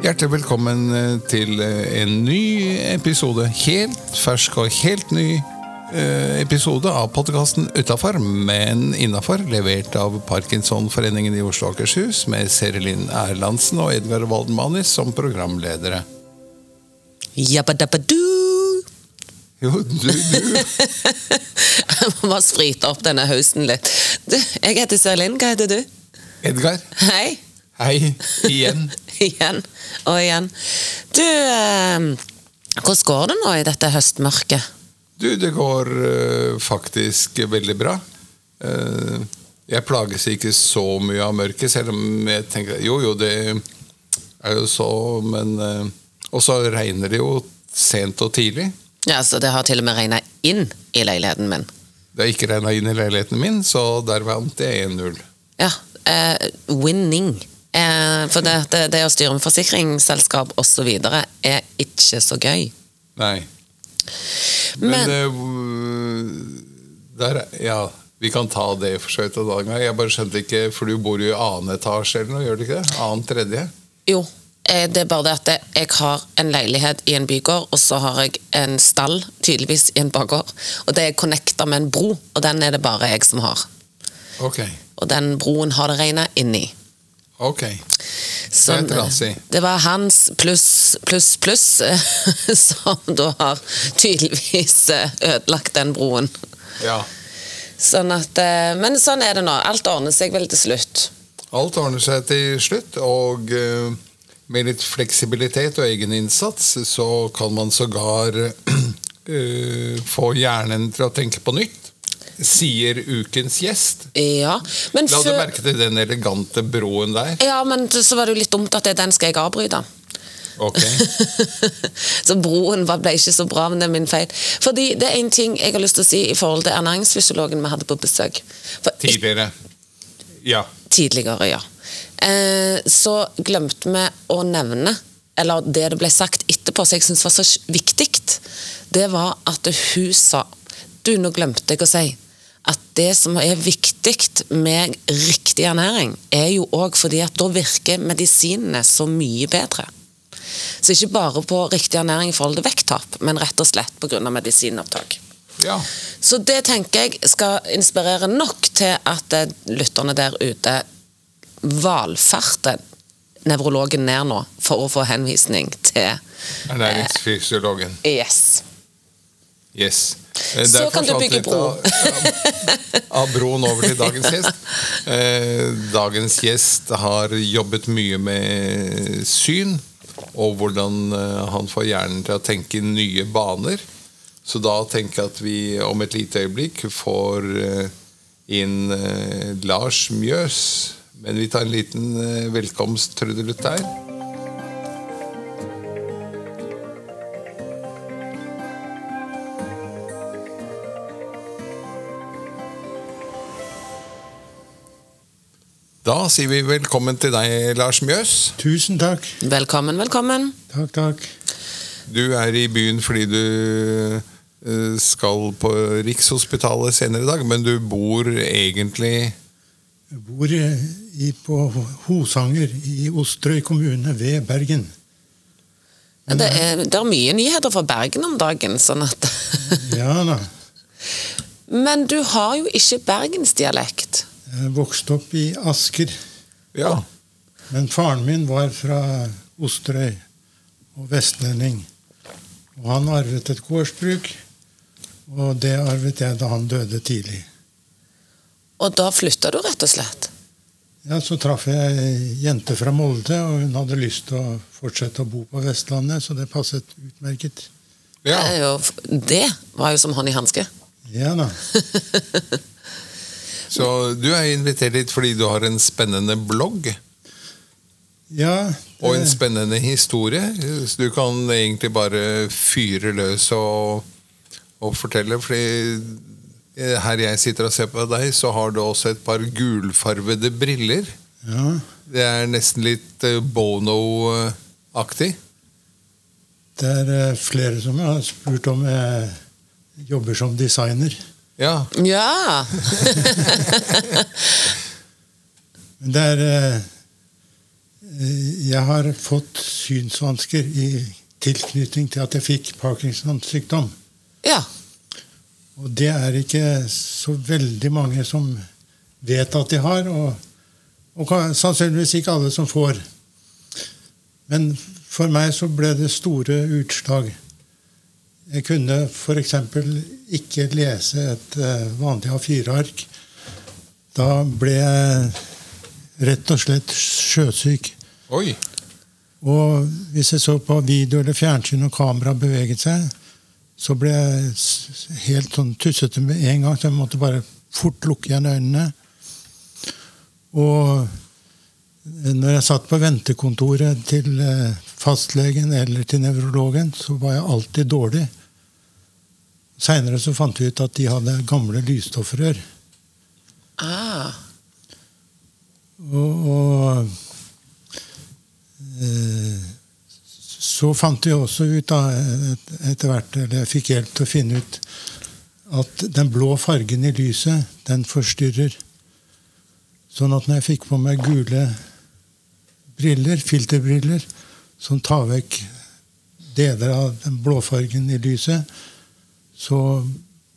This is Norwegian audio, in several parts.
Hjertelig velkommen eh, til eh, en ny episode. Helt fersk og helt ny eh, episode av podkasten Utafor, men innafor. Levert av Parkinsonforeningen i Oslo og Akershus med Serilin Erlandsen og Edgar Waldmanis som programledere. Jabbadabbadu! Jo, du, du. Jeg må bare sprite opp denne høsten litt. Du, jeg heter Sørlin. Hva heter du? Edgar. Hei. Hei igjen. igjen og igjen. Du, eh, hvordan går det nå i dette høstmørket? Du, det går eh, faktisk veldig bra. Eh, jeg plages ikke så mye av mørket, selv om jeg tenker jo, jo, det er jo så, men eh, Og så regner det jo sent og tidlig. Ja, så Det har til og med regna inn i leiligheten min. Det har ikke regna inn i leiligheten min, så der vant jeg 1-0. Ja, eh, winning. Eh, for det, det, det å styre med forsikringsselskap osv. er ikke så gøy. Nei. Men, Men- eh, der, Ja, vi kan ta det for så vidt en annen gang. Jeg bare skjønte ikke, for du bor jo i annen etasje eller noe, gjør du ikke det? Annen tredje? Jo, det er bare det at jeg har en leilighet i en bygård, og så har jeg en stall, tydeligvis i en bakgård. Og det er connecta med en bro, og den er det bare jeg som har. Ok. Og den broen har det regna inni. Ok. Så Det er det var hans pluss, pluss, pluss eh, som da har tydeligvis eh, ødelagt den broen. Ja. Sånn at, eh, men sånn er det nå. Alt ordner seg vel til slutt. Alt ordner seg til slutt, og eh, med litt fleksibilitet og egeninnsats så kan man sågar uh, få hjernen til å tenke på nytt, sier ukens gjest. Ja, men La du merke til den elegante broen der? Ja, men så var det jo litt dumt at det, er den skal jeg avbryte. Ok. så broen ble ikke så bra, men det er min feil. Fordi det er en ting jeg har lyst til å si i forhold til ernæringsfysiologen vi hadde på besøk. For Tidligere. Ja. Tidligere, ja. Eh, så glemte vi å nevne, eller det det ble sagt etterpå, som jeg syntes var så viktig, det var at hun sa Du, nå glemte jeg å si at det som er viktig med riktig ernæring, er jo òg fordi at da virker medisinene så mye bedre. Så ikke bare på riktig ernæring i forhold til vekttap, men rett og slett pga. medisinopptak. ja. Så det tenker jeg skal inspirere nok til at eh, lytterne der ute valfarter nevrologen ned nå for å få henvisning til Ernæringsfysiologen. Yes. Yes. Eh, Så kan du bygge bro. Av, av broen over til dagens gjest. Eh, dagens gjest har jobbet mye med syn, og hvordan eh, han får hjernen til å tenke nye baner. Så da tenker jeg at vi om et lite øyeblikk får eh, inn eh, Lars Mjøs. Men vi tar en liten eh, velkomsttrudelutt der. Da sier vi velkommen til deg, Lars Mjøs. Tusen takk. Velkommen, velkommen. Takk, takk. Du er i byen fordi du eh, skal på Rikshospitalet senere i dag, men du bor egentlig Jeg bor i, på Hosanger i Osterøy kommune ved Bergen. Det er, det er mye nyheter fra Bergen om dagen, sånn at Ja da. Men du har jo ikke bergensdialekt. Jeg vokste opp i Asker. Ja. Men faren min var fra Osterøy og vestlending. Og han arvet et gårdsbruk, og det arvet jeg da han døde tidlig. Og da flytta du, rett og slett? Ja, Så traff jeg ei jente fra Molde, og hun hadde lyst til å fortsette å bo på Vestlandet, så det passet utmerket. ja. Det, jo, det var jo som hånd i hanske. Ja da. Så du er invitert hit fordi du har en spennende blogg Ja, og en spennende historie. Så du kan egentlig bare fyre løs og, og fortelle. Fordi her jeg sitter og ser på deg, så har du også et par gulfarvede briller. ja. Det er nesten litt eh, Bono-aktig. Det er eh, flere som har spurt om jeg jobber som designer. Ja. Ja! Det er eh, Jeg har fått synsvansker i tilknytning til at jeg fikk Parkinsons sykdom. Ja. Og det er ikke så veldig mange som vet at de har, og, og sannsynligvis ikke alle som får. Men for meg så ble det store utslag. Jeg kunne f.eks. ikke lese et eh, vanlig A4-ark. Da ble jeg rett og slett sjøsyk. Oi! Og hvis jeg så på video eller fjernsyn og kamera beveget seg, så ble jeg helt sånn tussete med en gang, så jeg måtte bare fort lukke igjen øynene. Og når jeg satt på ventekontoret til eh, fastlegen eller til nevrologen, så var jeg alltid dårlig. Seinere så fant vi ut at de hadde gamle lysstoffrør. Ah. Og, og eh, så fant vi også ut da, etter hvert, eller jeg fikk hjelp til å finne ut at den blå fargen i lyset, den forstyrrer. Sånn at når jeg fikk på meg gule briller, filterbriller, som tar vekk deler av den blåfargen i lyset, så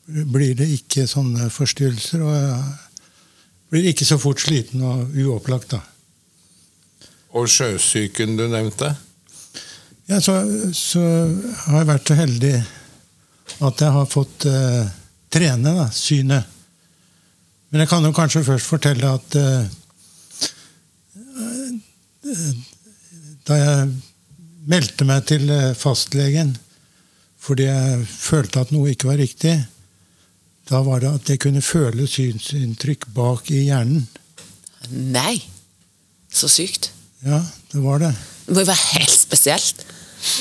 blir det ikke sånne forstyrrelser. Og jeg blir ikke så fort sliten og uopplagt, da. Og sjøsyken du nevnte? Ja, så, så har jeg vært så heldig at jeg har fått uh, trene da, synet. Men jeg kan jo kanskje først fortelle at eh, da jeg meldte meg til fastlegen fordi jeg følte at noe ikke var riktig, da var det at jeg kunne føle synsinntrykk bak i hjernen. Nei. Så sykt. Ja, det var det. Det må jo være helt spesielt.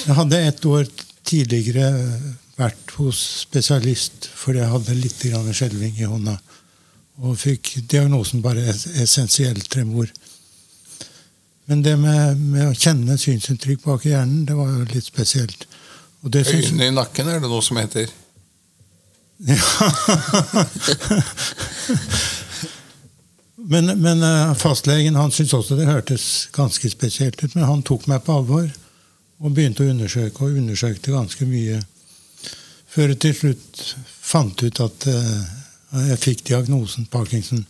Jeg hadde et år tidligere vært hos spesialist fordi jeg hadde litt skjelving i hånda. Og fikk diagnosen bare es- essensiell tremor. Men det med, med å kjenne synsinntrykk bak i hjernen, det var jo litt spesielt. Og det syns- Øynene i nakken er det noe som heter. Men, men eh, fastlegen han syntes også det hørtes ganske spesielt ut. Men han tok meg på alvor og begynte å undersøke, og undersøkte ganske mye. Før jeg til slutt fant ut at eh, jeg fikk diagnosen Parkinson.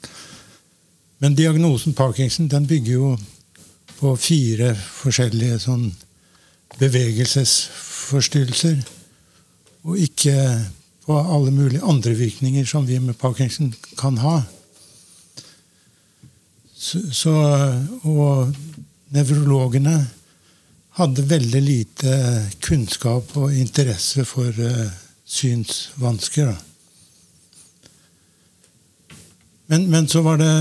Men diagnosen Parkinson den bygger jo på fire forskjellige sånn bevegelsesforstyrrelser. Og ikke på alle mulige andre virkninger som vi med Parkinson kan ha. Så, og nevrologene hadde veldig lite kunnskap og interesse for eh, synsvansker. Men, men så var det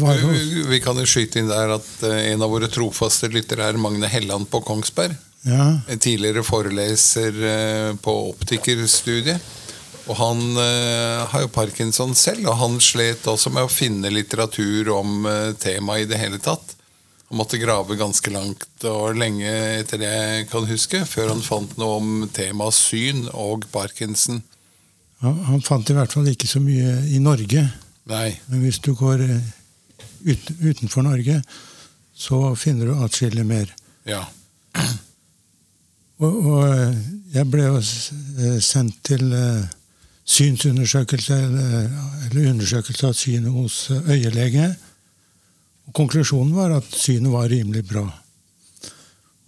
var jo... Vi vi kan jo skyte inn der at eh, en av våre trofaste lyttere er Magne Helland på Kongsberg. ja, En tidligere foreleser eh, på optikerstudiet. Og han eh, har jo parkinson selv, og han slet også med å finne litteratur om eh, temaet i det hele tatt. Han måtte grave ganske langt og lenge etter det jeg kan huske, før han fant noe om temaet syn og parkinson. han, han fant i hvert fall ikke så mye i Norge. Nei. Men hvis du går eh, ut, utenfor Norge, så finner du atskillig mer. Ja. Og, og eh, jeg ble jo eh, sendt til eh, synsundersøkelse, eller, eller undersøkelse av synet hos eh, øyelege. Og konklusjonen var at synet var rimelig bra.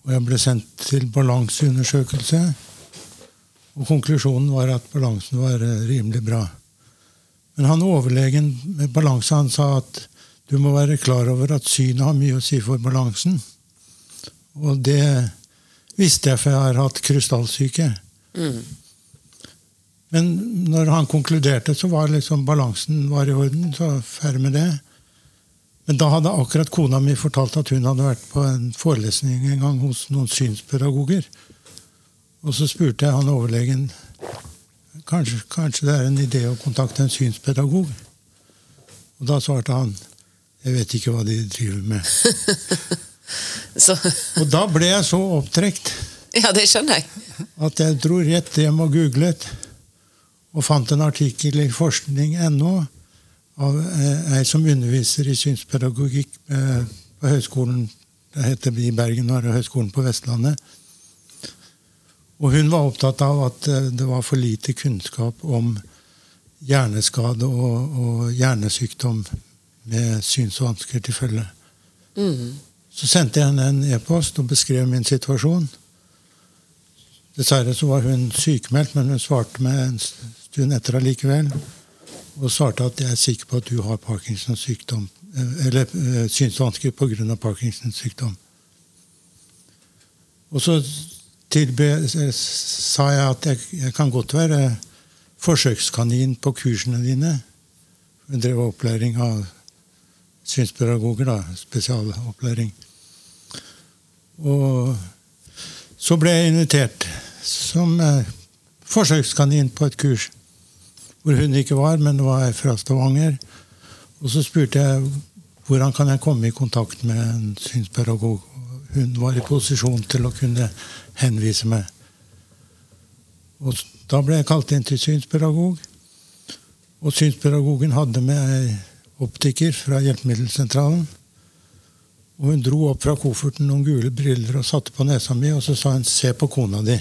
Og jeg ble sendt til balanseundersøkelse. Og konklusjonen var at balansen var eh, rimelig bra. Men han overlegen med balanse han sa at du må være klar over at synet har mye å si for balansen. Og det visste jeg, for jeg har hatt krystallsyke. Mm. Men når han konkluderte, så var liksom balansen var i orden. Så ferdig med det. Men da hadde akkurat kona mi fortalt at hun hadde vært på en forelesning en gang hos noen synspedagoger. Og så spurte jeg han overlegen kanskje, kanskje det er en idé å kontakte en synspedagog. Og da svarte han jeg vet ikke hva de driver med. Så, Og da ble jeg så opptrekt ja, det skjønner jeg. at jeg dro rett hjem og googlet, og fant en artikkel i forskning.no av eh, ei som underviser i synspedagogikk på høyskolen det heter i Bergen og Høgskolen på Vestlandet. Og hun var opptatt av at eh, det var for lite kunnskap om hjerneskade og, og hjernesykdom med synsvansker til følge. Mm. Så sendte jeg henne en e-post og beskrev min situasjon. Dessverre så var hun sykemeldt, men hun svarte med en stund etter allikevel. Og svarte at jeg er sikker på at du har Parkinsons sykdom. eh, Eller eh, synsvansker pga. Parkinsons sykdom. Og så tilbe, sa jeg at jeg, jeg kan godt være forsøkskanin på kursene dine. Hun drev opplæring av synspedagoger, da. Spesialopplæring. Og så ble jeg invitert som eh, forsøkskanin på et kurs hvor hun ikke var, men det var fra Stavanger. Og så spurte jeg hvordan kan jeg komme i kontakt med en synspedagog. Hun var i posisjon til å kunne henvise meg. Og da ble jeg kalt inn til synspedagog. Og synspedagogen hadde med ei optiker fra Hjelpemiddelsentralen. Og hun dro opp fra kofferten noen gule briller og satte på nesa mi, og så sa hun 'se på kona di'.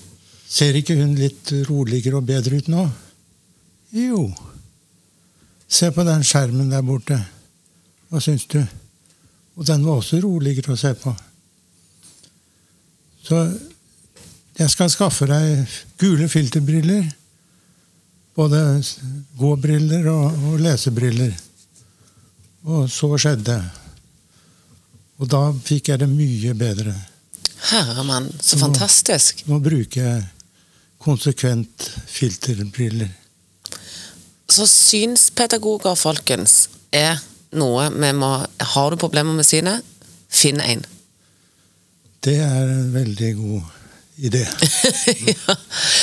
Ser ikke hun litt roligere og bedre ut nå? Jo. Se på den skjermen der borte. Hva syns du? Og den var også roligere å se på. Så jeg skal skaffe deg gule filterbriller. Både gåbriller og, og lesebriller. Og så skjedde. Og da fikk jeg det mye bedre. Herremann, så fantastisk. Nå bruker jeg konsekvent filterbriller. Så synspedagoger, folkens, er noe vi må Har du problemer med synet? Finn en. Det er en veldig god idé. ja.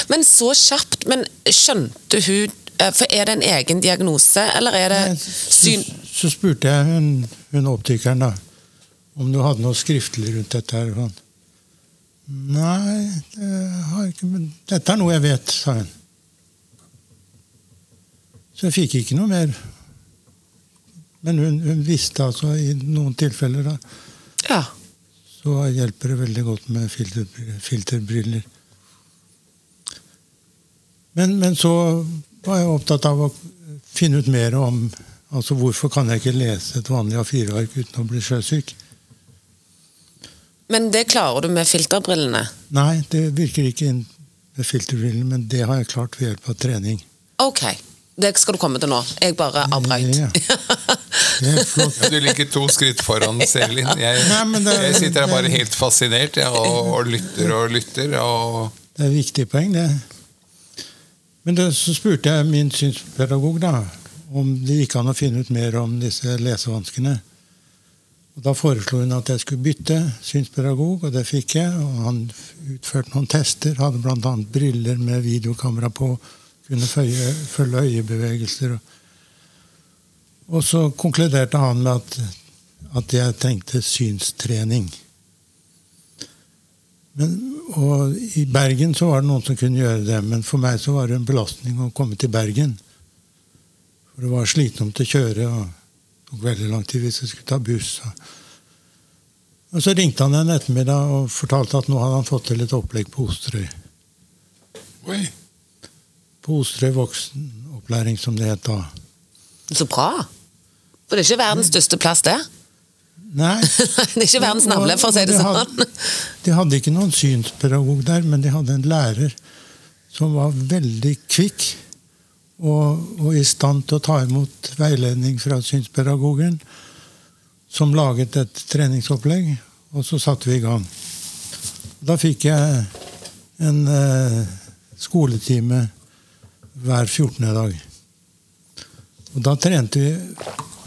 Men så kjapt. Men skjønte hun eh, For er det en egen diagnose, eller er det syn... Så, så spurte jeg hun, hun optikeren da, om du hadde noe skriftlig rundt dette. her. sånn. Nei, det har ikke, men dette er noe jeg vet, sa hun. Så jeg fikk ikke noe mer. Men hun, hun visste altså i noen tilfeller da, Ja. så hjelper det veldig godt med filter, filterbriller. Men, men så var jeg opptatt av å finne ut mer om altså hvorfor kan jeg ikke lese et vanlig A4-ark uten å bli sjøsyk. Men det klarer du med filterbrillene? Nei, det virker ikke inn med filterbrillene, men det har jeg klart ved hjelp av trening. Ok. Det skal du komme til nå. Jeg bare avbrøt. Ja. ja. Ja, du ligger to skritt foran, Selin. Jeg, jeg sitter her bare helt fascinert jeg, og, og lytter og lytter. Og Det er et viktig poeng, det. Men det, så spurte jeg min synspedagog da, om det gikk an å finne ut mer om disse lesevanskene. Og Da foreslo hun at jeg skulle bytte synspedagog, og det fikk jeg. og Han utførte noen tester, hadde bl.a. briller med videokamera på, kunne følge, følge øyebevegelser. Og så konkluderte han med at, at jeg trengte synstrening. Men, og I Bergen så var det noen som kunne gjøre det, men for meg så var det en belastning å komme til Bergen. For det var slitsomt å kjøre, og tok veldig lang tid hvis jeg skulle ta buss. Og, Så ringte han en ettermiddag og fortalte at nå hadde han fått til et opplegg på Osterøy. Oi. På Osterøy voksenopplæring, som det het da. Så bra! For det er ikke verdens største plass, det. Nei, det er ikke verdens navle, for å si det de sånn. hadde- De hadde ikke noen synspedagog der, men de hadde en lærer som var veldig kvikk og, og i stand til å ta imot veiledning fra synspedagogen, som laget et treningsopplegg, og så satte vi i gang. Da fikk jeg en eh, skoletime hver 14. dag. Og da trente vi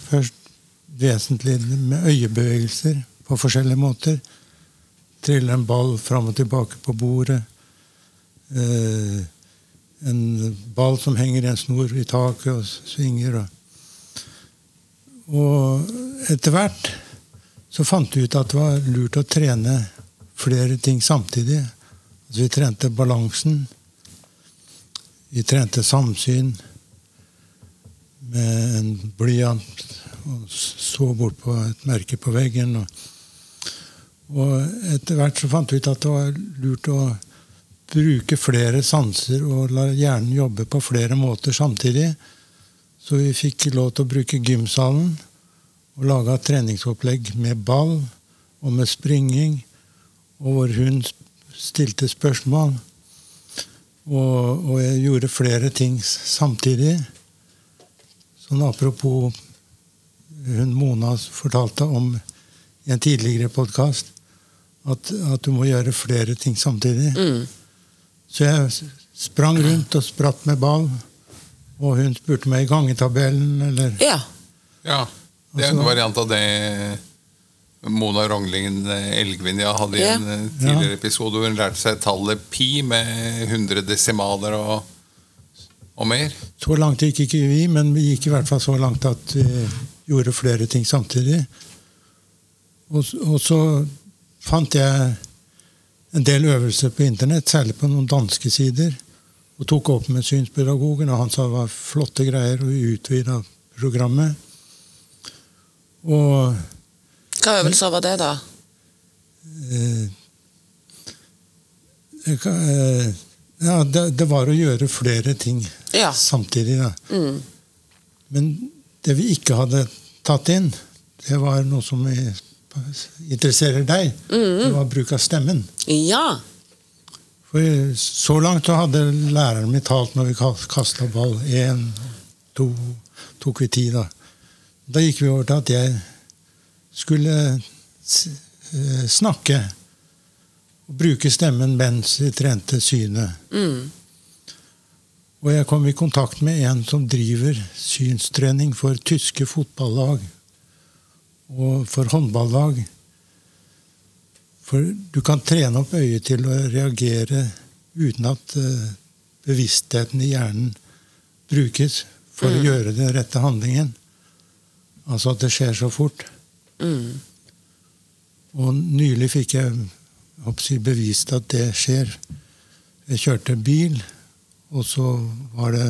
først vesentlig med øyebevegelser på forskjellige måter. Trille en ball fram og tilbake på bordet. Eh, en ball som henger i en snor i taket og svinger. Og, og etter hvert så fant vi ut at det var lurt å trene flere ting samtidig. Altså vi trente balansen. Vi trente samsyn. med en blyant og så bort på et merke på veggen. Og, og etter hvert så fant vi ut at det var lurt å bruke flere sanser og la hjernen jobbe på flere måter samtidig. Så vi fikk lov til å bruke gymsalen og lage et treningsopplegg med ball og med springing, og hvor hun stilte spørsmål. Og, og jeg gjorde flere ting samtidig. Sånn apropos hun Mona fortalte om i en tidligere podkast, at, at, du må gjøre flere ting samtidig. Mm. Så jeg sprang rundt og spratt med ball, og hun spurte meg i gangetabellen, eller Ja. Ja, Det er en Altså- variant av det Mona Ronglingen Elgvinja hadde i en eh, tidligere episode hvor hun lærte seg tallet pi med 100 desimaler og, og mer. Så langt gikk ikke vi, men vi gikk i hvert fall så langt at vi gjorde flere ting samtidig. Og, og så fant jeg en del øvelser på internett, særlig på noen danske sider, og tok opp med synspedagogen, og han sa det var flotte greier, og utvida programmet. Og Hva øvelser var det, da? eh, eh, ja, det, det var å gjøre flere ting Ja. samtidig. da. Mm. Men det vi ikke hadde tatt inn, det var noe som i- interesserer deg. Det var bruk av stemmen. Ja. For så langt så hadde læreren min talt når vi kasta ball. Én, to, tok vi ti, da. Da gikk vi over til at jeg skulle eh, snakke. Og bruke stemmen mens vi trente synet. Mm. Og jeg kom i kontakt med en som driver synstrening for tyske fotballag og for håndballag. For du kan trene opp øyet til å reagere uten at eh, bevisstheten i hjernen brukes for å gjøre den rette handlingen. Altså at det skjer så fort. Mm. Og nylig fikk jeg bevist at det skjer. Jeg kjørte bil, og så var det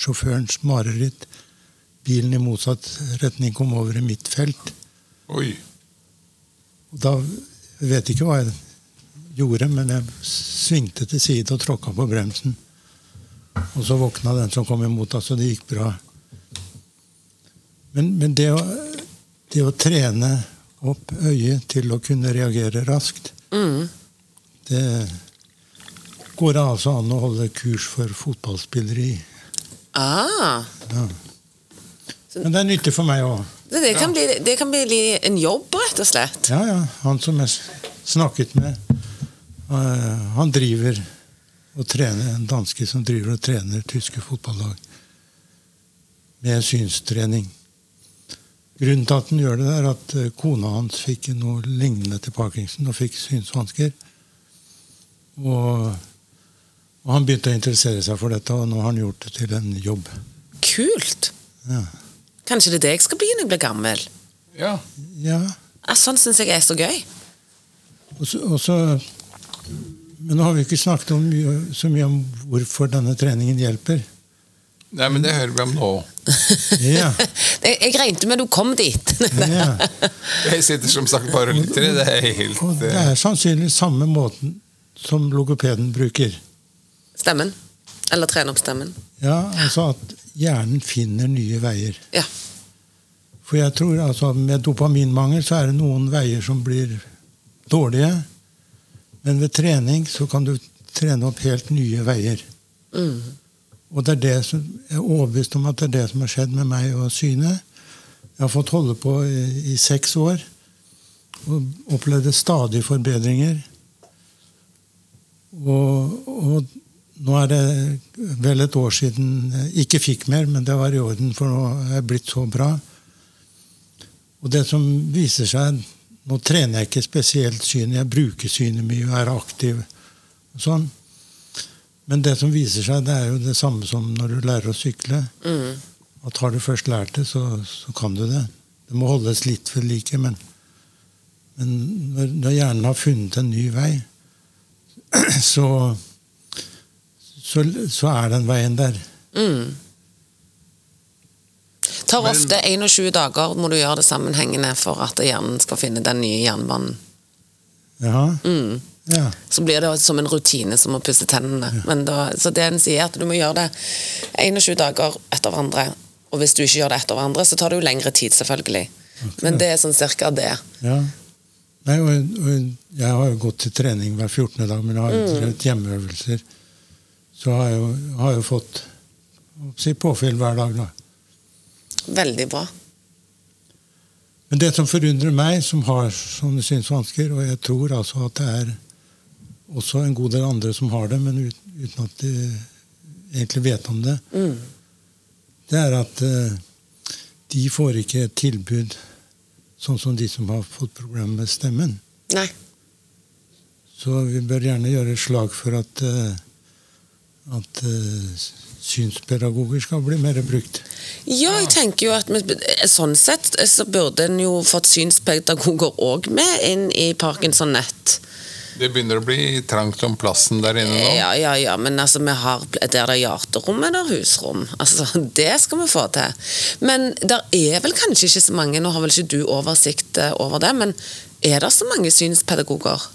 sjåførens mareritt. Bilen i motsatt retning kom over i mitt felt. Oi. Og da jeg vet ikke hva jeg gjorde, men jeg svingte til side og tråkka på bremsen. Og så våkna den som kom imot, altså det gikk bra. Men, men det, å, det å trene opp øyet til å kunne reagere raskt, Mm. det går det altså an å holde kurs for fotballspillere i. Ah. Men det er nyttig for meg òg. Det, det, kan bli, det kan bli en jobb, rett og slett. Ja, ja. Han som jeg snakket med, eh, han driver og trener, en danske som driver og trener tyske fotballag med synstrening. Grunnen til at han gjør det, er at eh, kona hans fikk noe lignende til Parkinson og fikk synsvansker. Og, og han begynte å interessere seg for dette, og nå har han gjort det til en jobb. Kult. Ja. Kanskje det er det jeg skal bli når jeg blir gammel. Ja. ja. Ah, sånn syns jeg er så gøy. Og så, og så, men nå har vi ikke snakket om, så mye om hvorfor denne treningen hjelper. Nei, men det hører vi om nå. Ja, Jeg, jeg regnet med du kom dit. ja. Jeg sitter som sagt bare og lytter. Det er helt Og det eh, er sannsynligvis samme måten som logopeden bruker. Stemmen. Eller trene opp stemmen. Ja, altså at hjernen finner nye veier. Ja. For jeg tror altså med dopaminmangel så er det noen veier som blir dårlige. Men ved trening så kan du trene opp helt nye veier. Mm. Og det er det som, jeg er overbevist om at det er det som har skjedd med meg og synet. Jeg har fått holde på i, i seks år og opplevde stadig forbedringer. Og, og nå er det vel et år siden jeg ikke fikk mer, men det var i orden, for nå er jeg blitt så bra. Og det som viser seg Nå trener jeg ikke spesielt synet, jeg bruker synet mye og er aktiv. og sånn. Men det som viser seg, det er jo det samme som når du lærer å sykle. Mm. At har du først lært det, så, så kan du det. Det må holdes litt ved like, men, men når, når hjernen har funnet en ny vei, så, så, så er den veien der. Mm. tar Men- ofte 21 dager må du gjøre det sammenhengende for at hjernen skal finne den nye jernbanen. Ja. Mm. Ja. Så blir det som en rutine som å pusse tennene. Men da, så det en sier, er at du må gjøre det 21 dager etter hverandre. Og hvis du ikke gjør det etter hverandre, så tar det jo lengre tid, selvfølgelig. Men det er sånn cirka det. ja. Nei, og, og jeg har jo gått til trening hver 14. dag, men jeg har jo drevet hjemmeøvelser. Så har jeg jo, har jeg fått si, påfyll hver dag, da. Veldig bra. Men det som forundrer meg, som har sånne synsvansker, og jeg tror altså at det er også en god del andre som har det, men uten at de egentlig vet om det, Mm. det er at eh, de får ikke et tilbud sånn som de som har fått problemer med stemmen. Nei. Så vi bør gjerne gjøre et slag for at, eh, at eh, synspedagoger skal bli mer brukt. Ja, jeg tenker jo at vi, sånn sett så burde en jo fått synspedagoger òg med inn i Parkinson Nett. Det begynner å bli trangt om plassen der inne nå. Ja, ja, ja, men altså, vi har der det er hjerterom, er det husrom. Altså, Det skal vi få til. Men der er vel kanskje ikke så mange, nå har vel ikke du oversikt eh, over det, men er det så mange synspedagoger?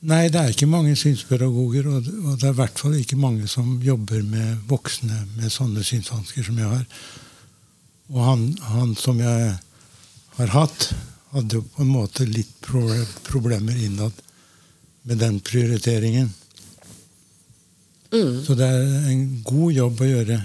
Nei, det er ikke mange synspedagoger, og det- er i hvert fall ikke mange som jobber med voksne med sånne synsvansker som jeg har. Og han, han som jeg har hatt, hadde jo på en måte litt problemer innad med den prioriteringen. Mm. Så det er en god jobb å gjøre.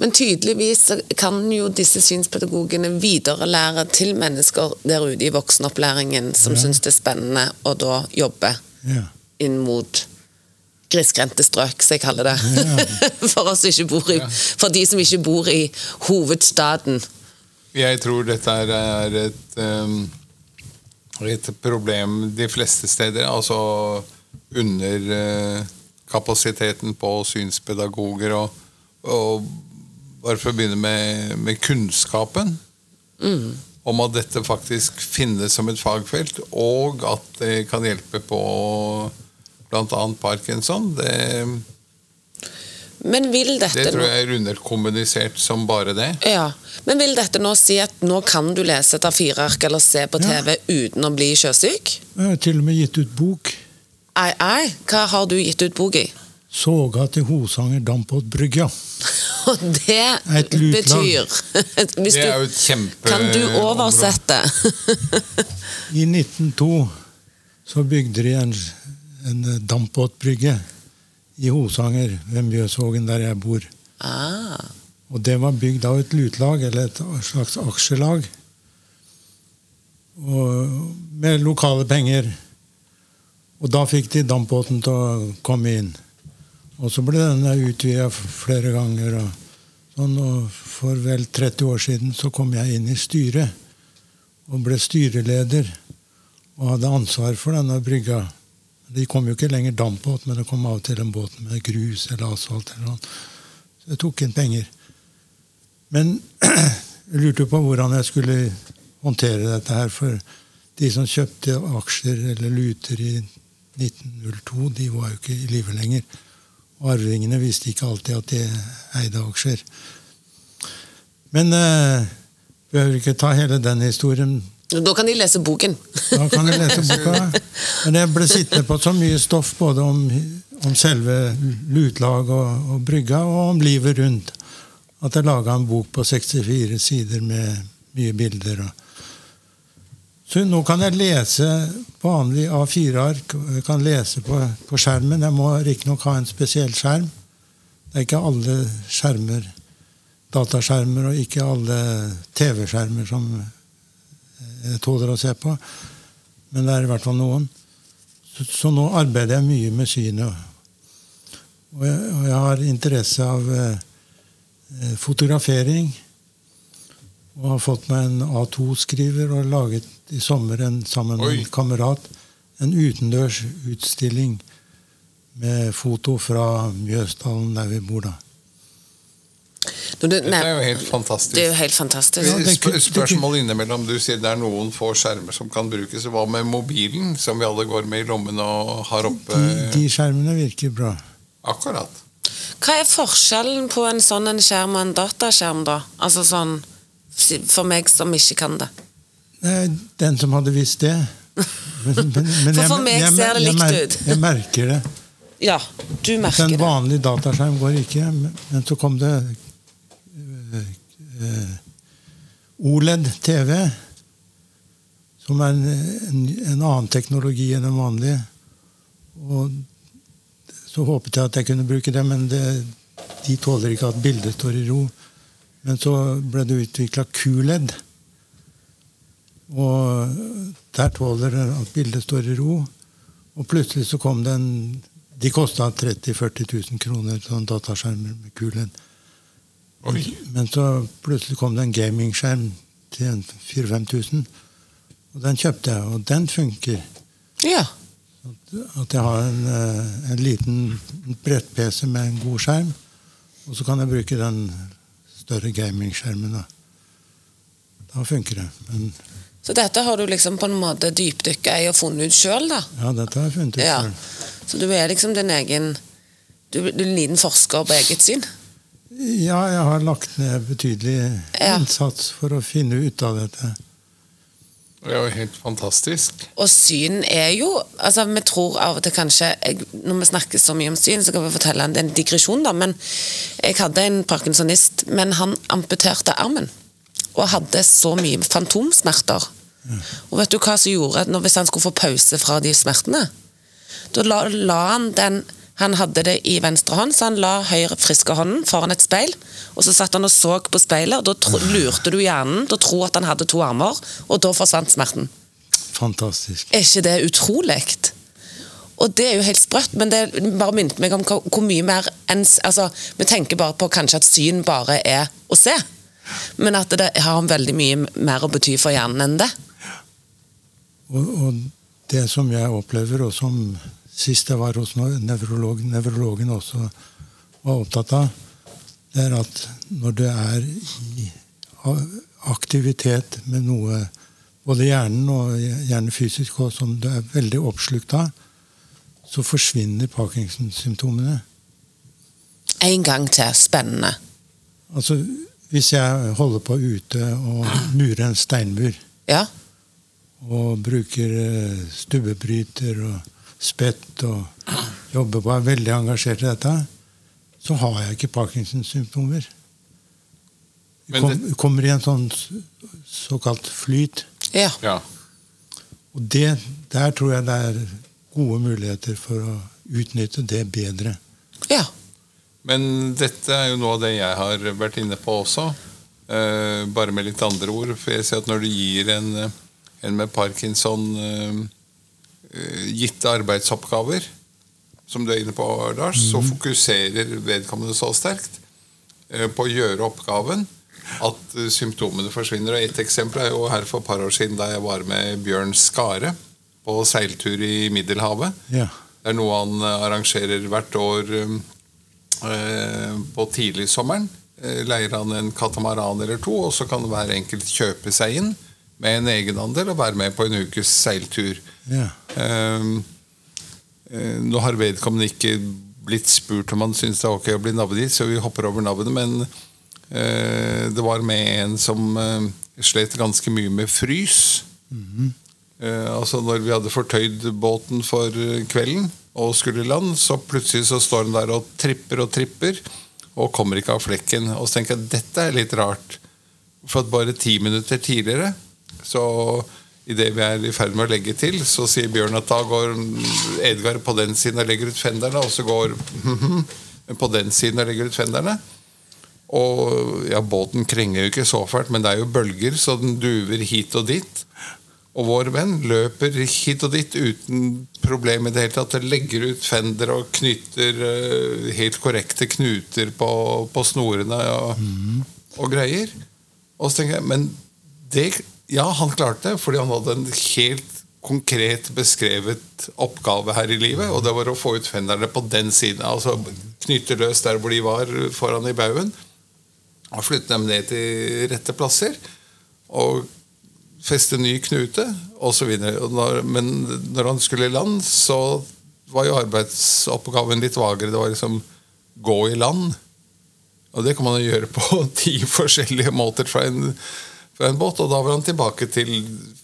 Men tydeligvis kan jo disse synspedagogene viderelære til mennesker der ute i voksenopplæringen som Ja. syns det er spennende å da jobbe Ja. inn mot grisgrendte strøk, som jeg kaller det. for, ikke bor i, for de som ikke bor i hovedstaden. Jeg tror dette er et, um, et problem de fleste steder. Altså under eh, kapasiteten på synspedagoger og, og bare for å begynne med, med kunnskapen om at dette faktisk finnes som et fagfelt, og at det kan hjelpe på bl.a. parkinson. Det, Men vil dette det tror jeg er underkommunisert som bare det. ja. Men vil dette nå si at nå kan du lese et A4-ark eller se på Ja. TV uten å bli sjøsyk? Jeg har til og med gitt ut bok. Ei, ei, hva har du gitt ut bok i? 'Soga til Hosanger Dampbåtbrygga'. Og det betyr Hvis Det er jo et kjempe Kan du oversette? I 1902 så bygde de en, en dampbåtbrygge i Hosanger, ved Mjøsvågen, der jeg bor. ah, Og det var bygd av et lutlag, eller et slags aksjelag. Og med lokale penger. Og da fikk de dampbåten til å komme inn. Og så ble denne utvida flere ganger. Og sånn, og for vel 30 år siden så kom jeg inn i styret. Og ble styreleder. Og hadde ansvar for denne brygga. Det kom jo ikke lenger dampbåt, men det kom av og til en båt med grus eller asfalt. eller noe. Så jeg tok inn penger. Men jeg lurte på hvordan jeg skulle håndtere dette her. For de som kjøpte aksjer eller luter i 1902, de var jo ikke i live lenger. Og arvingene visste ikke alltid at de eide aksjer. Men eh, behøver ikke ta hele den historien. da kan de lese boken. Da kan de lese boka. Men jeg ble sittende på så mye stoff både om, om selve lutlag og, og brygga, og om livet rundt, at jeg laga en bok på 64 sider med mye bilder. Og. Så nå kan jeg lese vanlig A4-ark. Jeg kan lese på, på skjermen. Jeg må riktignok ha en spesiell skjerm. Det er ikke alle skjermer, dataskjermer, og ikke alle TV-skjermer som jeg tåler å se på. Men det er i hvert fall noen. Så, så nå arbeider jeg mye med synet. Og jeg, og jeg har interesse av eh, fotografering. Og har fått meg en A2-skriver og laget i sommer en, sammen med Oi. en kamerat en utendørs utstilling med foto fra Mjøsdalen, der vi bor da. Du, Dette er jo helt fantastisk. det er jo helt fantastisk. Ja, det er Sp- Spørsmål innimellom. Du sier det er noen få skjermer som kan brukes. Hva med mobilen, som vi alle går med i lommen og har oppe? De, de skjermene virker bra. Akkurat. Hva er forskjellen på en sånn en skjerm og en dataskjerm, da? Altså sånn For meg som ikke kan det. Nei, den som hadde visst det. Men, men, men For for meg ser det likt jeg, ut. Jeg merker det. Ja, du merker En det. vanlig dataskjerm går ikke, men, så kom det eh, eh, OLED-TV, som er en, en, en annen teknologi enn den vanlige. Og så håpet jeg at jeg kunne bruke det, men det, de tåler ikke at bildet står i ro. Men så ble det utvikla QLED. Og der tåler det at bildet står i ro. Og plutselig så kom det en De kosta 30 000-40 000 kroner, sånn dataskjermer med kulen. Oi. Men så plutselig kom det en gamingskjerm til en 4000-5000. Og den kjøpte jeg, og den funker. Ja. At jeg har en, eh, en liten brett-PC med en god skjerm, og så kan jeg bruke den større gamingskjermen. Da. da funker det. Men Så dette har du liksom på en måte dypdykka i og funnet ut sjøl, da? ja, dette har jeg funnet ut Ja. selv. Så du er liksom din egen Du, du er en liten forsker på eget syn? Ja, jeg har lagt ned betydelig Ja. innsats for å finne ut av dette. Det er jo helt fantastisk. Og syn er jo altså Vi tror av og til kanskje jeg, Når vi snakker så mye om syn, så kan vi fortelle en, en digresjon, da. Men jeg hadde en parkinsonist, men han amputerte armen. Og hadde så mye fantomsmerter. Og vet du hva som gjorde når, hvis han skulle få pause fra de smertene? Da la, la han den Han hadde det i venstre hånd, så han la høyre friske hånden foran et speil. Og så satt han og så på speilet, og da tro, lurte du hjernen til å tro at han hadde to armer, og da forsvant smerten. Fantastisk. Er ikke det utrolig? Og det er jo helt sprøtt, men det bare minnet meg om hvor, mye mer enn altså, Vi tenker bare på kanskje at syn bare er å se, men at det har veldig mye mer å bety for hjernen enn det. Og, og det som jeg opplever, og som sist jeg var hos nevrolog, nevrologen også var opptatt av, det er at når du er i aktivitet med noe, både hjernen og gjerne fysisk, og som du er veldig oppslukt av, så forsvinner Parkinson-symptomene. En gang til. Spennende. Altså, hvis jeg holder på ute og murer en steinmur, Ja. og bruker eh, stubbebryter og spett og jobber på, er veldig engasjert i dette, så har jeg ikke Parkinsons-symptomer. Men Kom, det- kommer i en sånn såkalt flyt. Ja. Ja. Og det, der tror jeg det er gode muligheter for å utnytte det bedre. ja. Men dette er jo noe av det jeg har vært inne på også. Uh, bare med litt andre ord. For jeg ser at når du gir en, en med parkinson eh, gitte arbeidsoppgaver, som du er inne på, Lars, så fokuserer vedkommende så sterkt uh, på å gjøre oppgaven at symptomene forsvinner. Og Et eksempel er jo her for et par år siden da jeg var med Bjørn Skare på seiltur i Middelhavet. Ja. Det er noe han arrangerer hvert år um, på tidligsommeren. Eh, leier han en katamaran eller to, og så kan hver enkelt kjøpe seg inn med en egenandel og være med på en ukes seiltur. Ja. Eh, nå har vedkommende ikke blitt spurt om han syns det er ok å bli navngitt, så vi hopper over navnet, men eh, det var med en som eh, slet ganske mye med frys. Eh, altså Når vi hadde fortøyd båten for eh, kvelden og skulle i land, så plutselig så står han der og tripper og tripper og kommer ikke av flekken. Og så tenker jeg dette er litt rart. For at bare ti minutter tidligere, så idet vi er i ferd med å legge til, så sier Bjørn at da går Edgar på den siden og legger ut fenderne, og så går på den siden og legger ut fenderne. Og ja, båten krenger jo ikke så fælt, men det er jo bølger, så den duver hit og dit. Og vår venn løper hit og dit uten problem i det hele tatt. Legger ut fender og knytter eh, helt korrekte knuter på, på snorene og, og greier. Og så tenker jeg, men det, ja, han klarte det, fordi han hadde en helt konkret beskrevet oppgave her i livet, og det var å få ut fenderne på den siden. Altså knytte løs der hvor de var foran i baugen, og flytte dem ned til rette plasser. Og feste ny knute, osv. Men når han skulle i land, så var jo arbeidsoppgaven litt vagere. Det var liksom gå i land. Og det kan man jo gjøre på ti forskjellige måter. Fra en fra en båt, og da var han tilbake til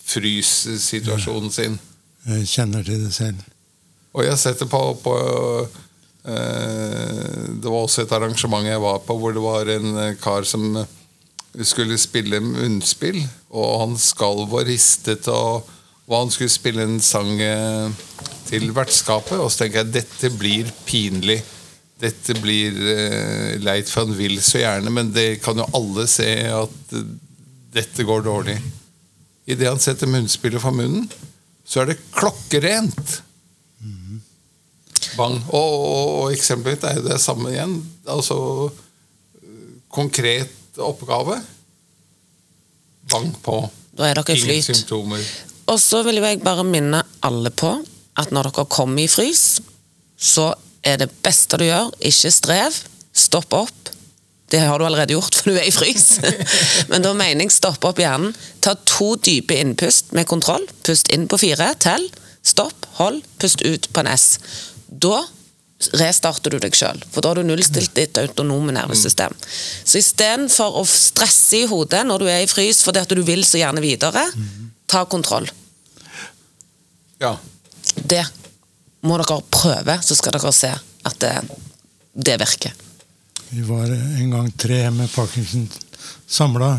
fryssituasjonen sin. Jeg kjenner til det selv. Og jeg setter på, på eh, Det var også et arrangement jeg var på, hvor det var en eh, kar som skulle spille munnspill, og han skalv og ristet, og, og han skulle spille en sang eh, til vertskapet, og så tenker jeg dette blir pinlig. Dette blir uh, leit, han vil så gjerne, men det kan jo alle se at uh, dette går dårlig. Idet han setter munnspillet for munnen, så er det klokkerent. Bang. Og, og, og eksempelet er jo det samme igjen. Altså konkret oppgave. Bang på. Da er dere i Ingen flyt. symptomer. Og så vil jeg bare minne alle på at når dere kommer i frys, så er det beste du gjør, ikke strev. Stopp opp. Det har du allerede gjort, for du er i frys. Men da mener jeg stopp opp hjernen. Ta to dype innpust med kontroll. Pust inn på fire. Tell. Stopp. Hold. Pust ut på en S. Da restarter du deg sjøl, for da har du nullstilt ditt autonome nervesystem. Så istedenfor å stresse i hodet når du er i frys fordi at du vil så gjerne videre, ta kontroll. Ja. Det må dere prøve, så skal dere se at det, det virker. Vi var en gang tre med Parkinson samla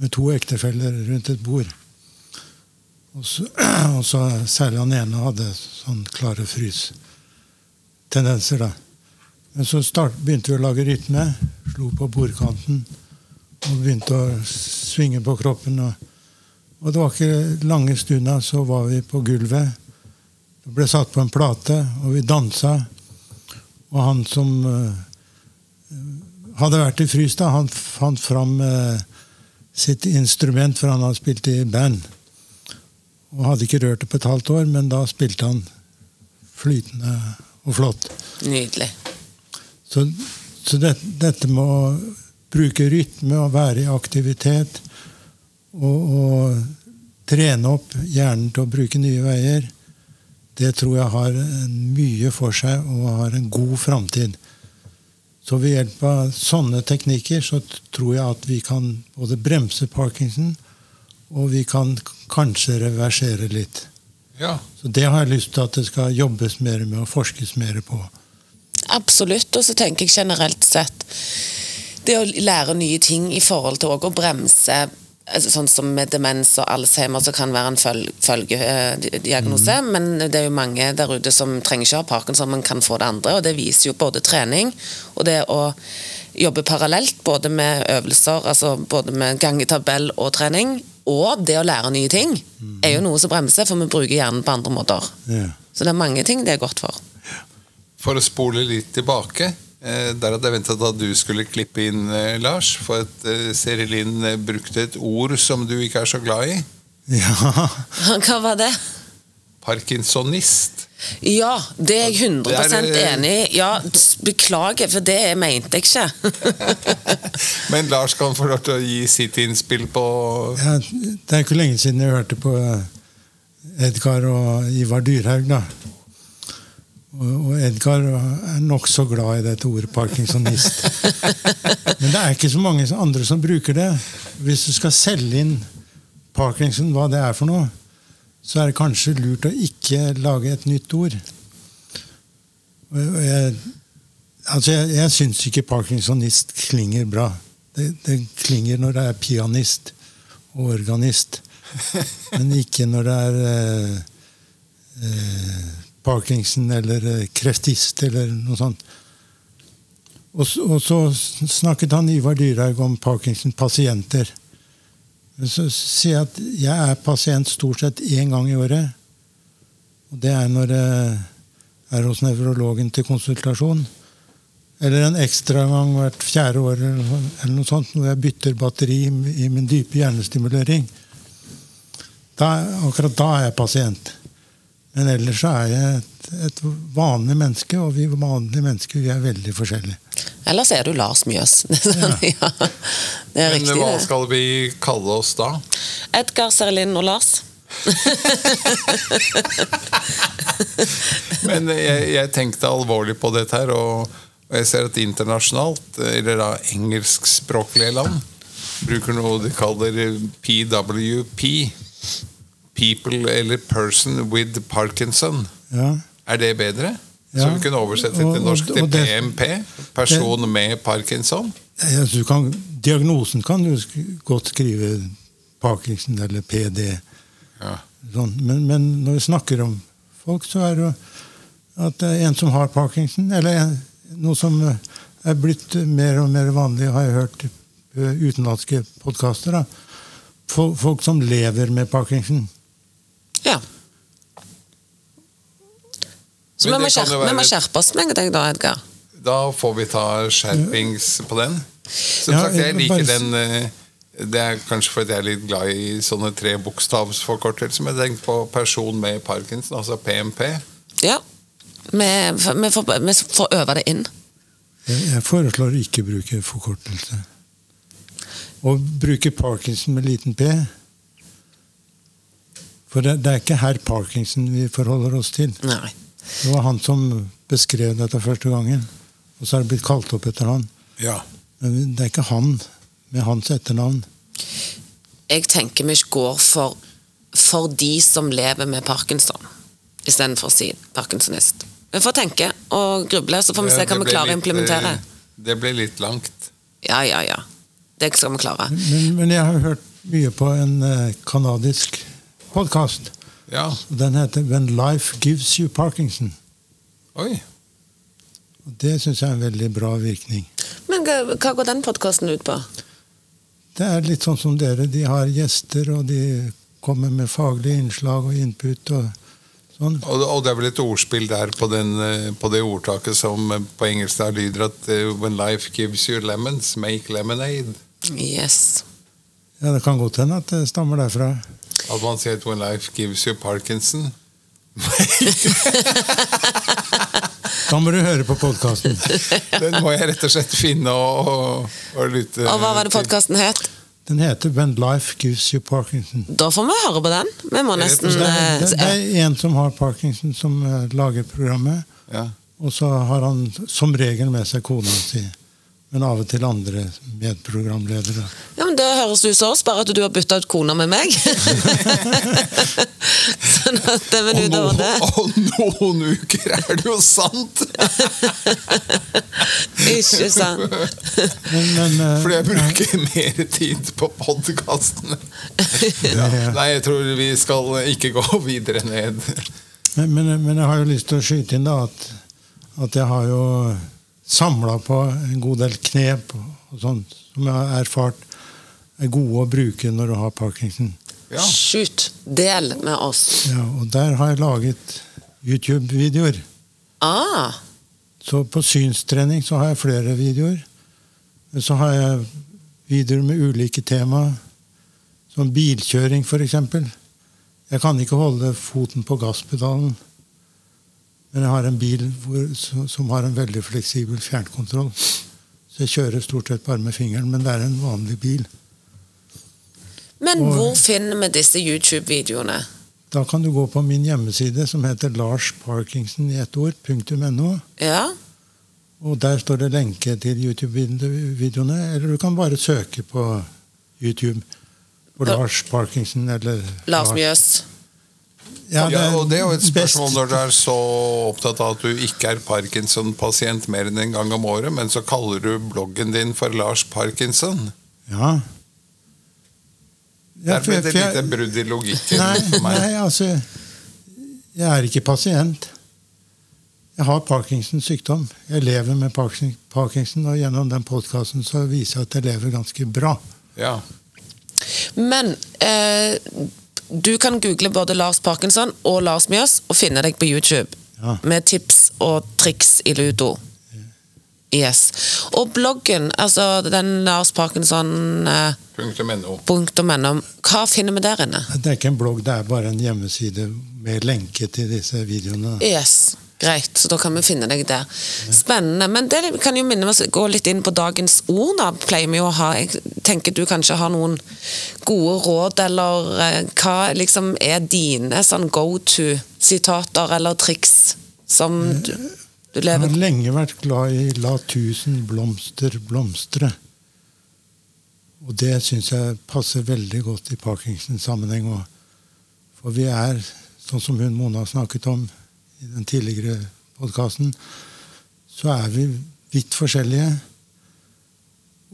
med to ektefeller rundt et bord. Og så, og så Særlig han ene hadde sånn klare frystendenser. da. Men så start, begynte vi å lage rytme. Slo på bordkanten og begynte å svinge på kroppen. Og, og det var ikke lange stunda, så var vi på gulvet. Det ble satt på en plate, og vi dansa. Og han som uh, hadde vært i frys, da, han fant fram uh, sitt instrument, for han hadde spilt i band. Og hadde ikke rørt det på et halvt år, men da spilte han flytende og flott. Nydelig. Så, så det, dette med å bruke rytme og være i aktivitet og, og trene opp hjernen til å bruke nye veier, det tror jeg har mye for seg og har en god framtid. Så ved hjelp av sånne teknikker så tror jeg at vi kan både bremse Parkinson, og vi kan kanskje reversere litt. Ja. Så det har jeg lyst til at det skal jobbes mer med og forskes mer på. Absolutt. Og så tenker jeg generelt sett det å lære nye ting i forhold til å bremse Sånn som med demens og Alzheimer, så kan være en føl følgediagnose. Men det er jo mange der ute som trenger ikke ha parkinson, men kan få det andre. Og det viser jo både trening og det å jobbe parallelt, både med øvelser, altså både med gangetabell og trening, og det å lære nye ting, er jo noe som bremser, for vi bruker hjernen på andre måter. Yeah. Så det er mange ting det er godt for. For å spole litt tilbake Der hadde jeg ventet at du skulle klippe inn, eh, Lars. For at eh, Serilin eh, brukte et ord som du ikke er så glad i. Ja, Hva var det? Parkinsonist. Ja, det er jeg 100 Det er, eh, enig i. Ja, beklager, for det mente jeg ikke. Men Lars kan få lov til å gi sitt innspill på Ja, det er ikke lenge siden jeg hørte på eh, Edgar og Ivar Dyrhaug. da. Og, Edgar er nokså glad i dette ordet parkinsonist. Men det er ikke så mange andre som bruker det. Hvis du skal selge inn parkinson, hva det er for noe, så er det kanskje lurt å ikke lage et nytt ord. Jeg, altså jeg, jeg syns ikke parkinsonist klinger bra. Det, det klinger når det er pianist og organist, men ikke når det er eh, eh, Parkinson eller eh, kreftist eller noe sånt. Og, og så snakket han Ivar Dyrhaug om Parkinson-pasienter. Så sier jeg at jeg er pasient stort sett én gang i året. Og det er når jeg er hos nevrologen til konsultasjon. Eller en ekstra gang hvert fjerde år, eller noe sånt, når jeg bytter batteri i min dype hjernestimulering. Da, akkurat da er jeg pasient. Men ellers så er jeg et, et vanlig menneske, og vi vanlige mennesker vi er veldig forskjellige. Ellers er du Lars Mjøs. Sånn, ja. Det er Men riktig, hva det. skal vi kalle oss da? Edgar, Serlin og Lars. Men jeg, jeg tenkte alvorlig på dette her, og, og jeg ser at internasjonalt, eller da engelskspråklige land, bruker noe de kaller PWP. People eller Person with Parkinson. Ja. Er det bedre? Ja. Så vi kunne oversette det Og- til norsk til PMP. Person med Parkinson. Ja, du kan, diagnosen kan du godt skrive Parkinson eller PD. Ja. Sånn. Men, men når vi snakker om folk, så er det jo at det er en som har Parkinson, eller en, noe som eh, er blitt mer og mer vanlig, har jeg hørt eh, utenlandske podkaster. Folk som lever med Parkinson. Ja. Så vi må, skjerpe, være- vi må skjerpe oss med deg da, Edgar. Da får vi ta skjerpings på den. Som Ja, sagt, jeg jeg liker bare- den eh, Det er kanskje fordi jeg er litt glad i sånne tre bokstavsforkortelser. Men jeg tenker på person med Parkinson, altså PMP. Ja. Vi, vi, får, vi får øve det inn. Jeg, jeg foreslår å ikke bruke forkortelse. Å bruke Parkinson med liten p. For det, det er ikke herr Parkinson vi forholder oss til. Nei. Det var han som beskrev dette første gangen. Og så er det blitt kalt opp etter han. Ja. Men det er ikke han med hans etternavn. Jeg tenker vi går for, for de som lever med parkinson, istedenfor å si parkinsonist. Vi får tenke og gruble, så får vi se hva vi klarer å implementere. eh, Det ble litt langt. Ja, ja, ja. Det skal vi klare. Men, men jeg har hørt mye på en eh, kanadisk podkast. Ja. Den heter 'When Life Gives You Parkinson'. Oi. Og Det syns jeg er en veldig bra virkning. Men hva, går den podkasten ut på? Det er litt sånn som dere. De har gjester, og de kommer med faglige innslag og input. og sånn. Og, og det er vel et ordspill der på, den, eh, på det ordtaket som eh, på engelsk der lyder at eh, When life gives you lemons, make lemonade. Yes. Ja, Det kan godt hende at det stammer derfra. At man sier at when life gives you Parkinson. Da må du høre på podkasten. Den må jeg rett og slett finne og, og, og lytte Og hva var det podkasten het? Den heter 'When Life Gives You Parkinson'. Da får vi høre på den. Vi må nesten Det er, det, det eh, er en som har parkinson, som eh, lager programmet. Ja. Og så har han som regel med seg kona si. Men av og til andre medprogramledere. Ja, men Det høres ut som oss, bare at du har bytta ut kona med meg. sånn at det vil Og, utover det og noen uker er det jo sant! Ikke sant? Men, men uh, Fordi jeg bruker mer tid på podkastene. Ja. Nei, jeg tror vi skal ikke gå videre ned. Men, men, men jeg har jo lyst til å skyte inn da at, at jeg har jo samla på en god del knep og, sånt som jeg har erfart er gode å bruke når du har parkinson. Ja. Shoot. Del med oss. Ja, og der har jeg laget YouTube-videoer. Ah, Så på synstrening så har jeg flere videoer. Men Så har jeg videoer med ulike tema, som bilkjøring f.eks. Jeg kan ikke holde foten på gasspedalen. Men jeg har en bil hvor, som har en veldig fleksibel fjernkontroll. Så jeg kjører stort sett bare med fingeren, men det er en vanlig bil. Men Og- hvor finner vi disse YouTube-videoene? Da kan du gå på min hjemmeside som heter Lars Parkinson i ett ord, .no. Ja? Og der står det lenke til YouTube-videoene. Eller du kan bare søke på YouTube på. Lars Parkinson eller Lars Mjøs. Ja, Ja, og det er jo et best- spørsmål når du er så opptatt av at du ikke er Parkinson-pasient mer enn en gang om året, men så kaller du bloggen din for Lars Parkinson. Ja. Ja, Der ble det et lite brudd i logikken Nei, for meg. nei, altså Jeg er ikke pasient. Jeg har Parkinsons sykdom. Jeg lever med Parkinson, Parkinson og gjennom den podkasten så viser jeg at jeg lever ganske bra. Ja. Men eh, du kan google både Lars Parkinson og Lars Mjøs og finne deg på YouTube. Ja. Med tips og triks i ludo. Yes. Og bloggen, altså den Lars Parkinson eh, NO. NO, hva finner vi der inne? Det er ikke en blogg, det er bare en hjemmeside med lenke til disse videoene. Yes, greit, så da kan vi finne deg der. Spennende. Men det kan jo minne oss gå litt inn på dagens ord, da. Pleier vi å ha Jeg tenker du kanskje har noen gode råd, eller eh, hva liksom er dine sånn go to-sitater eller triks som du, du Jeg har lenge vært glad i 'la tusen blomster blomstre'. Og det syns jeg passer veldig godt i Parkinsons sammenheng òg. For vi er, sånn som hun Mona snakket om i den tidligere podkasten, så er vi vidt forskjellige.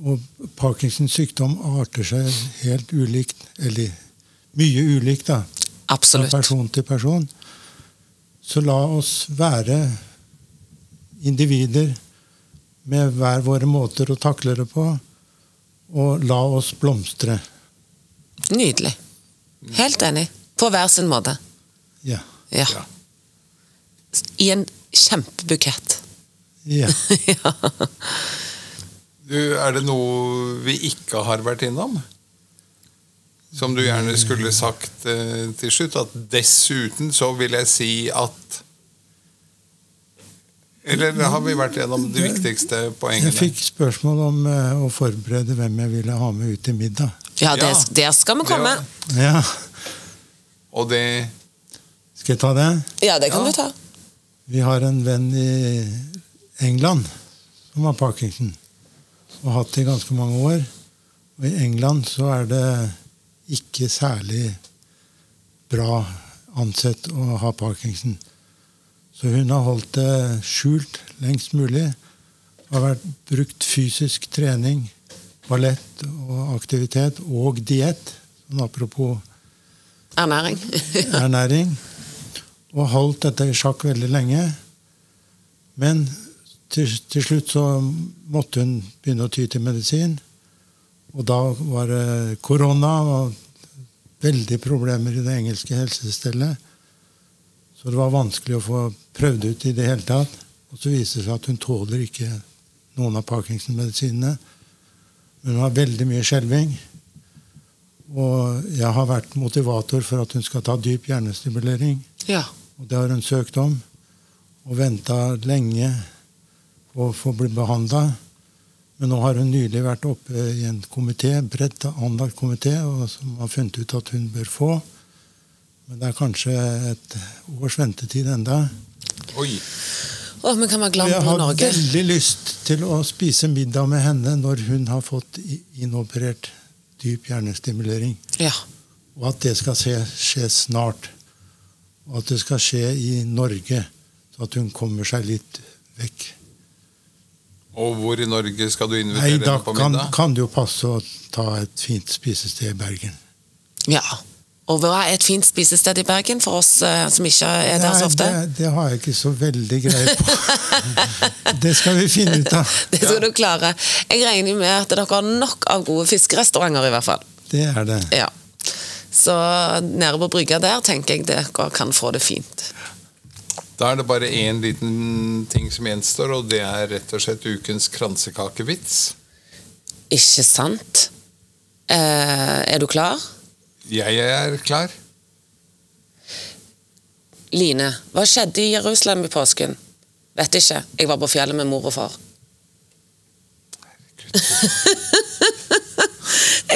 Og Parkinsons sykdom arter seg helt ulikt, eller mye ulikt, da. Fra person til person. Så la oss være individer med hver våre måter å takle det på, og la oss blomstre. Nydelig. Helt enig. På hver sin måte. Ja. Ja. Ja. I en kjempebukett. ja. ja. Du, er det noe vi ikke har vært innom? Som du gjerne skulle sagt eh, til slutt? At dessuten så vil jeg si at Eller har vi vært gjennom de viktigste poengene? Jeg fikk spørsmål om eh, å forberede hvem jeg ville ha med ut til middag. Ja, det, Ja. der skal vi komme. Det Ja, Og det Skal jeg ta det? Ja, det kan Ja. du ta. Vi har en venn i England som har parkinson. Og har hatt det i ganske mange år. Og i England så er det ikke særlig bra ansett å ha parkinson. Så hun har holdt det skjult lengst mulig. Har vært brukt fysisk trening, ballett og aktivitet og diett. Sånn apropos Ernæring. ernæring. Og holdt dette i sjakk veldig lenge. Men til, til slutt så måtte hun begynne å ty til medisin. Og da var det korona og veldig problemer i det engelske helsestellet. Så det var vanskelig å få prøvd ut i det hele tatt. Og så viser det seg at hun tåler ikke noen av Parkinson-medisinene. Men hun har veldig mye skjelving. Og jeg har vært motivator for at hun skal ta dyp hjernestimulering. Ja. Og det har hun søkt om. Og venta lenge på å få bli behandla. Men nå har hun nylig vært oppe i en komité, bredt anlagt komité, og som har funnet ut at hun bør få. Men det er kanskje et års ventetid enda. Oi! Åh, men kan være glad jeg har Norge. veldig lyst til å spise middag med henne når hun har fått inoperert dyp hjernestimulering. Ja. Og at det skal skje, skje snart. Og at det skal skje i Norge, så at hun kommer seg litt vekk. Og hvor i Norge skal du invitere henne på middag? Da kan det jo passe å ta et fint spisested i Bergen. ja. Og hva er et fint spisested i Bergen for oss eh, som ikke er der så ofte? det, det har jeg ikke så veldig greie på. det skal vi finne ut av. Det skal du klare. Jeg regner med at dere har nok av gode fiskerestauranter, i hvert fall. Det er det. Ja. Så nede på brygga der tenker jeg dere kan få det fint. Da er det bare én liten ting som gjenstår, og det er rett og slett ukens kransekakevits. Ikke sant? Eh, er du klar? Jeg er klar. Line, hva skjedde i Jerusalem i påsken? Vet ikke. Jeg var på fjellet med mor og far.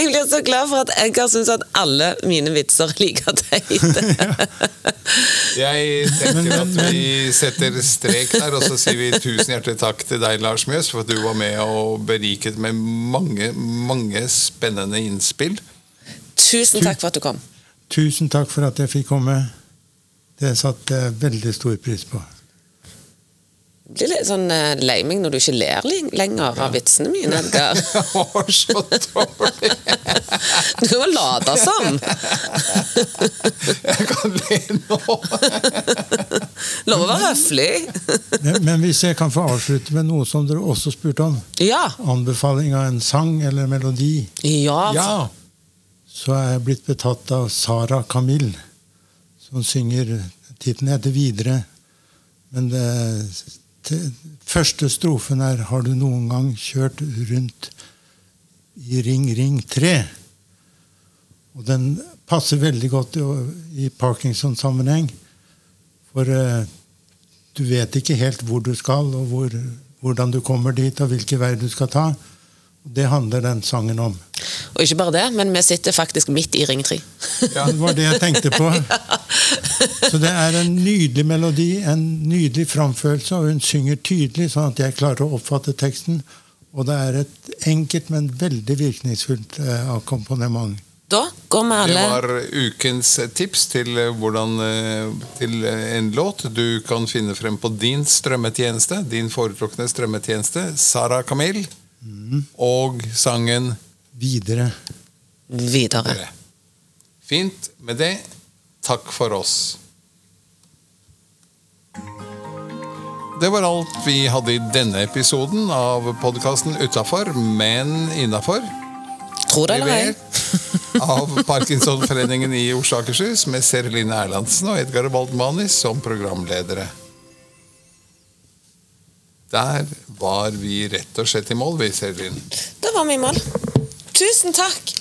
Jeg blir så glad for at jeg har syntes at alle mine vitser er like teite. Jeg tenker at vi setter strek der, og så sier vi tusen hjertelig takk til deg, Lars Mjøs, for at du var med og beriket med mange, mange spennende innspill. Tusen takk for at du kom. Tusen takk for at jeg fikk komme. Det satte jeg veldig stor pris på. Blir litt sånn uh, lei meg når du ikke ler lenger av vitsene mine, Edgar. Det så dårlig! Du må late som! Jeg kan le nå. Lov å være høflig. Men, men hvis jeg kan få avslutte med noe som dere også spurte om, Ja. anbefaling av en sang eller melodi, Ja. Ja. så er jeg blitt betatt av Sara Kamil, som synger Tittelen heter 'Videre'. Men det, første strofen er 'Har du noen gang kjørt rundt i Ring Ring 3'? Og den passer veldig godt i, Parkinson-sammenheng. For eh, du vet ikke helt hvor du skal, og hvor, hvordan du kommer dit, og hvilken vei du skal ta. Det handler den sangen om. Og ikke bare det, men vi sitter faktisk midt i Ring 3. Ja. Det var det jeg tenkte på. Så det er en nydelig melodi, en nydelig framførelse, og hun synger tydelig, sånn at jeg klarer å oppfatte teksten. Og det er et enkelt, men veldig virkningsfullt eh, akkompagnement. Da går vi Det var ukens tips til, eh, hvordan, eh, til en låt du kan finne frem på din strømmetjeneste. Din foretrukne strømmetjeneste, Sara Kamil. Og sangen videre. Videre. Fint med det. Takk for oss. Det var alt vi hadde i denne episoden av podkasten Utafor, men innafor. Tror det eller ei. Av Parkinsonforeningen i Oslo og Akershus med Serline Erlandsen og Edgar Waldmani som programledere. Der var vi rett og slett i mål, vi, Selin. Da var vi i mål. Tusen takk.